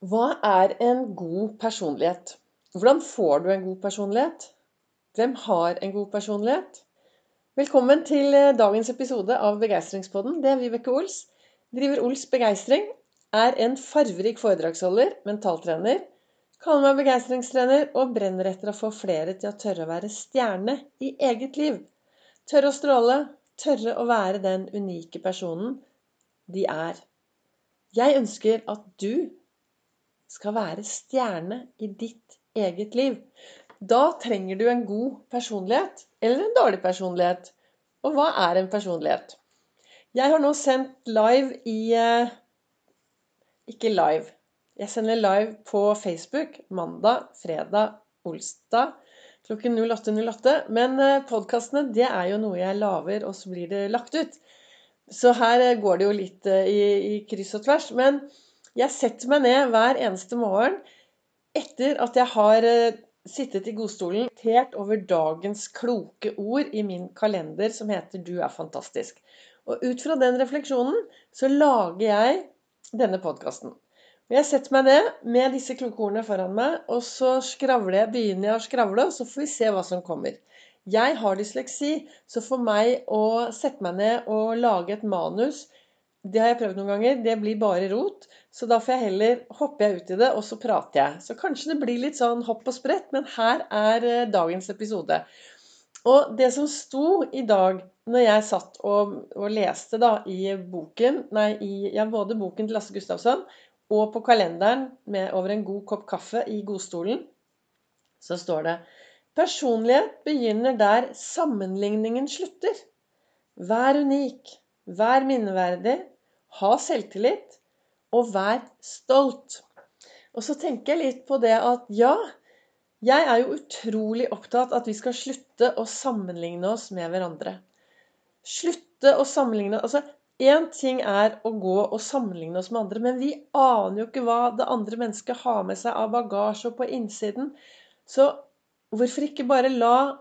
Hva er en god personlighet? Hvordan får du en god personlighet? Hvem har en god personlighet? Velkommen til eh, dagens episode av Begeistringspodden. Det er Vibeke Ols. Driver Ols Begeistring. Er en farverik foredragsholder, mentaltrener. Kaller meg begeistringstrener og brenner etter å få flere til å tørre å være stjerne i eget liv. Tørre å stråle. Tørre å være den unike personen de er. Jeg ønsker at du skal være stjerne i ditt eget liv. Da trenger du en god personlighet eller en dårlig personlighet. Og hva er en personlighet? Jeg har nå sendt live i eh, Ikke live. Jeg sender live på Facebook mandag, fredag, olsdag klokken 08.08. 08. Men eh, podkastene, det er jo noe jeg lager, og så blir det lagt ut. Så her eh, går det jo litt i, i kryss og tvers. Men jeg setter meg ned hver eneste morgen etter at jeg har eh, sittet i godstolen helt over dagens kloke ord i min kalender som heter 'Du er fantastisk'. Og ut fra den refleksjonen så lager jeg denne podkasten. Jeg setter meg ned med disse kloke ordene foran meg, og så skravler jeg, begynner jeg å skravle, og så får vi se hva som kommer. Jeg har dysleksi, så for meg å sette meg ned og lage et manus det har jeg prøvd noen ganger. Det blir bare rot. Så da får jeg heller hoppe ut i det, og så prater jeg. Så kanskje det blir litt sånn hopp og sprett, men her er eh, dagens episode. Og det som sto i dag når jeg satt og, og leste da i boken Nei, i, ja, både boken til Lasse Gustavsson og på kalenderen med over en god kopp kaffe i godstolen, så står det Personlighet begynner der sammenligningen slutter. Vær unik. Vær minneverdig, ha selvtillit, og vær stolt. Og så tenker jeg litt på det at ja, jeg er jo utrolig opptatt at vi skal slutte å sammenligne oss med hverandre. Slutte å sammenligne Altså, én ting er å gå og sammenligne oss med andre, men vi aner jo ikke hva det andre mennesket har med seg av bagasje og på innsiden. Så hvorfor ikke bare la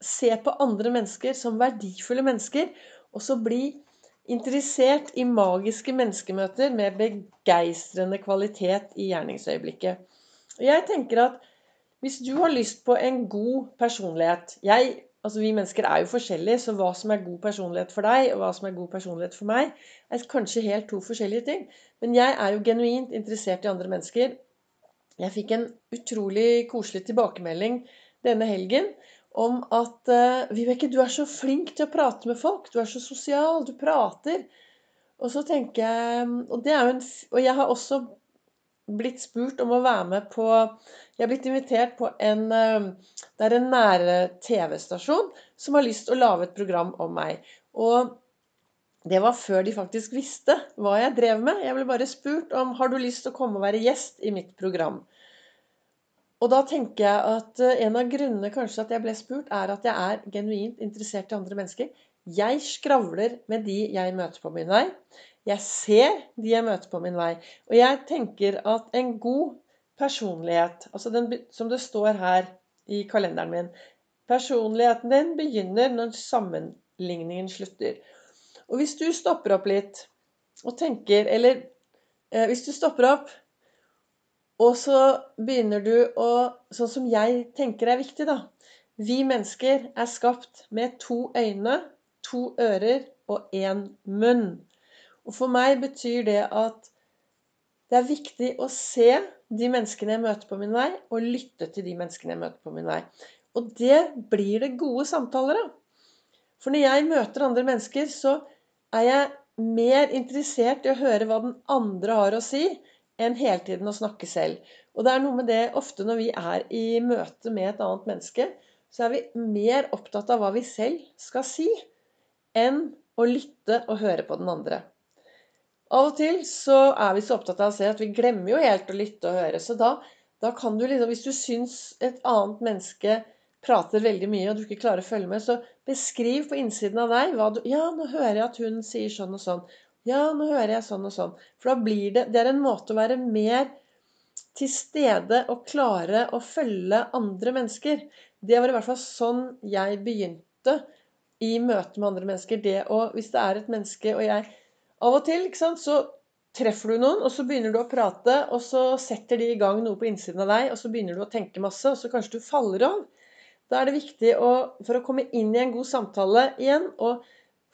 se på andre mennesker som verdifulle mennesker, og så bli interessert i magiske menneskemøter med begeistrende kvalitet i gjerningsøyeblikket. Jeg tenker at hvis du har lyst på en god personlighet jeg, altså Vi mennesker er jo forskjellige, så hva som er god personlighet for deg, og hva som er god personlighet for meg, er kanskje helt to forskjellige ting. Men jeg er jo genuint interessert i andre mennesker. Jeg fikk en utrolig koselig tilbakemelding denne helgen om at uh, Vibeke, du er så flink til å prate med folk. Du er så sosial. Du prater. Og så tenker jeg Og, en, og jeg har også blitt spurt om å være med på Jeg er blitt invitert på en uh, Det er en nære TV-stasjon som har lyst til å lage et program om meg. Og det var før de faktisk visste hva jeg drev med. Jeg ble bare spurt om har du lyst til å komme og være gjest i mitt program. Og da tenker jeg at eh, en av grunnene kanskje at jeg ble spurt, er at jeg er genuint interessert i andre mennesker. Jeg skravler med de jeg møter på min vei. Jeg ser de jeg møter på min vei. Og jeg tenker at en god personlighet, altså den, som det står her i kalenderen min Personligheten din begynner når sammenligningen slutter. Og hvis du stopper opp litt og tenker Eller eh, hvis du stopper opp og så begynner du å Sånn som jeg tenker er viktig, da. Vi mennesker er skapt med to øyne, to ører og én munn. Og for meg betyr det at det er viktig å se de menneskene jeg møter på min vei, og lytte til de menneskene jeg møter på min vei. Og det blir det gode samtaler av. For når jeg møter andre mennesker, så er jeg mer interessert i å høre hva den andre har å si, enn hele tiden å snakke selv. Og det er noe med det ofte når vi er i møte med et annet menneske, så er vi mer opptatt av hva vi selv skal si, enn å lytte og høre på den andre. Av og til så er vi så opptatt av å se at vi glemmer jo helt å lytte og høre. Så da, da kan du liksom Hvis du syns et annet menneske prater veldig mye, og du ikke klarer å følge med, så beskriv på innsiden av deg hva du Ja, nå hører jeg at hun sier sånn og sånn. Ja, nå hører jeg sånn og sånn. For da blir det Det er en måte å være mer til stede og klare å følge andre mennesker. Det var i hvert fall sånn jeg begynte i møte med andre mennesker. Det å Hvis det er et menneske og jeg Av og til, ikke sant, så treffer du noen, og så begynner du å prate, og så setter de i gang noe på innsiden av deg, og så begynner du å tenke masse, og så kanskje du faller av. Da er det viktig å, for å komme inn i en god samtale igjen, og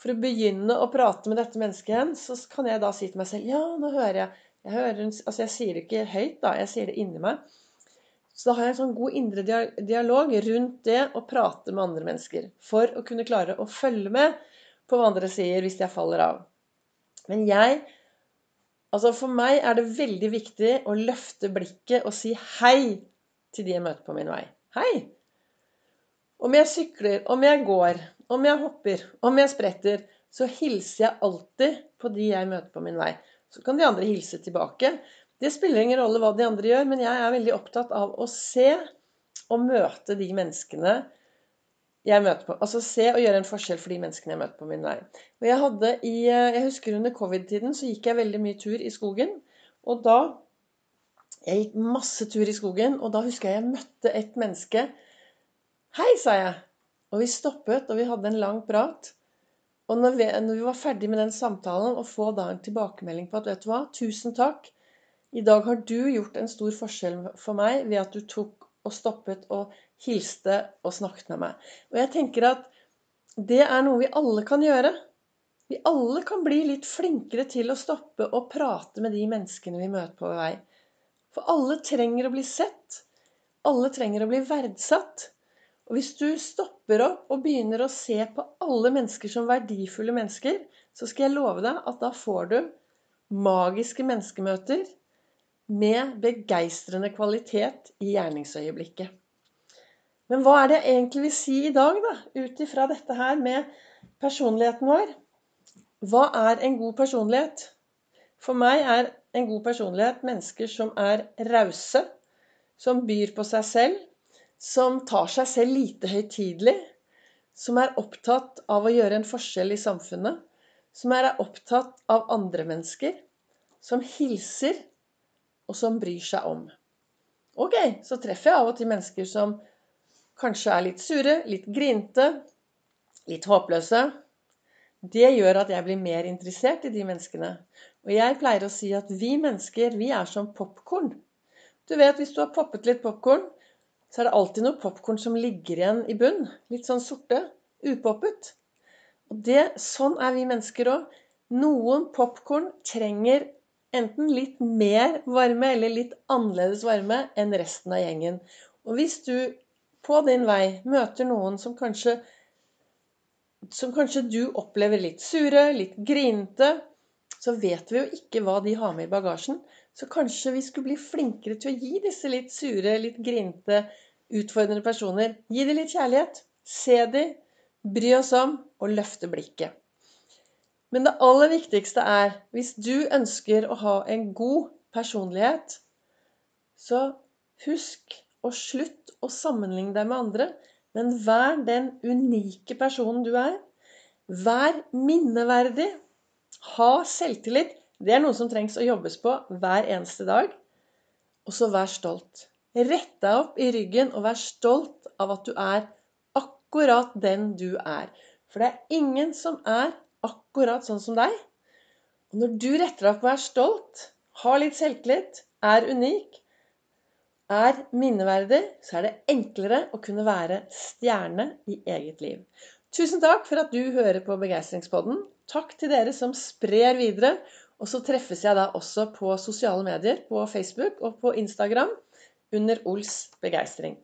for å begynne å prate med dette mennesket så kan jeg da si til meg selv Ja, nå hører jeg. Jeg, hører, altså jeg sier det ikke høyt, da. Jeg sier det inni meg. Så da har jeg en sånn god indre dialog rundt det å prate med andre mennesker. For å kunne klare å følge med på hva andre sier hvis jeg faller av. Men jeg Altså For meg er det veldig viktig å løfte blikket og si hei til de jeg møter på min vei. Hei! Om jeg sykler, om jeg går, om jeg hopper, om jeg spretter, så hilser jeg alltid på de jeg møter på min vei. Så kan de andre hilse tilbake. Det spiller ingen rolle hva de andre gjør, men jeg er veldig opptatt av å se og møte de menneskene jeg møter på. Altså se og gjøre en forskjell for de menneskene jeg møter på min vei. Og jeg hadde i, eh, jeg husker under covid-tiden så gikk jeg veldig mye tur i skogen. Og da Jeg gikk masse tur i skogen, og da husker jeg jeg møtte et menneske. Hei, sa jeg. Og vi stoppet, og vi hadde en lang prat. Og når vi, når vi var ferdig med den samtalen, og få da en tilbakemelding på at vet du hva, tusen takk. I dag har du gjort en stor forskjell for meg ved at du tok og stoppet og hilste og snakket med meg. Og jeg tenker at det er noe vi alle kan gjøre. Vi alle kan bli litt flinkere til å stoppe og prate med de menneskene vi møter på vei. For alle trenger å bli sett. Alle trenger å bli verdsatt. Og hvis du stopper opp og begynner å se på alle mennesker som verdifulle mennesker, så skal jeg love deg at da får du magiske menneskemøter med begeistrende kvalitet i gjerningsøyeblikket. Men hva er det jeg egentlig vil si i dag, da, ut ifra dette her med personligheten vår? Hva er en god personlighet? For meg er en god personlighet mennesker som er rause, som byr på seg selv, som tar seg selv lite høytidelig, som er opptatt av å gjøre en forskjell i samfunnet, som er opptatt av andre mennesker, som hilser, og som bryr seg om. Ok, så treffer jeg av og til mennesker som kanskje er litt sure, litt grinte, litt håpløse. Det gjør at jeg blir mer interessert i de menneskene. Og jeg pleier å si at vi mennesker, vi er som popkorn. Du vet, hvis du har poppet litt popkorn, så er det alltid noe popkorn som ligger igjen i bunn. Litt sånn sorte. Upoppet. Og det, sånn er vi mennesker òg. Noen popkorn trenger enten litt mer varme eller litt annerledes varme enn resten av gjengen. Og hvis du på din vei møter noen som kanskje som kanskje du opplever litt sure, litt grinete, så vet vi jo ikke hva de har med i bagasjen. Så kanskje vi skulle bli flinkere til å gi disse litt sure, litt grinete, utfordrende personer Gi dem litt kjærlighet. Se dem, bry oss om, og løfte blikket. Men det aller viktigste er hvis du ønsker å ha en god personlighet, så husk og slutt å sammenligne deg med andre, men vær den unike personen du er. Vær minneverdig. Ha selvtillit. Det er noe som trengs å jobbes på hver eneste dag. Og så vær stolt. Rett deg opp i ryggen og vær stolt av at du er akkurat den du er. For det er ingen som er akkurat sånn som deg. Og når du retter deg opp og er stolt, har litt selvtillit, er unik, er minneverdig, så er det enklere å kunne være stjerne i eget liv. Tusen takk for at du hører på Begeistringspodden. Takk til dere som sprer videre. Og så treffes jeg da også på sosiale medier, på Facebook og på Instagram, under Ols begeistring.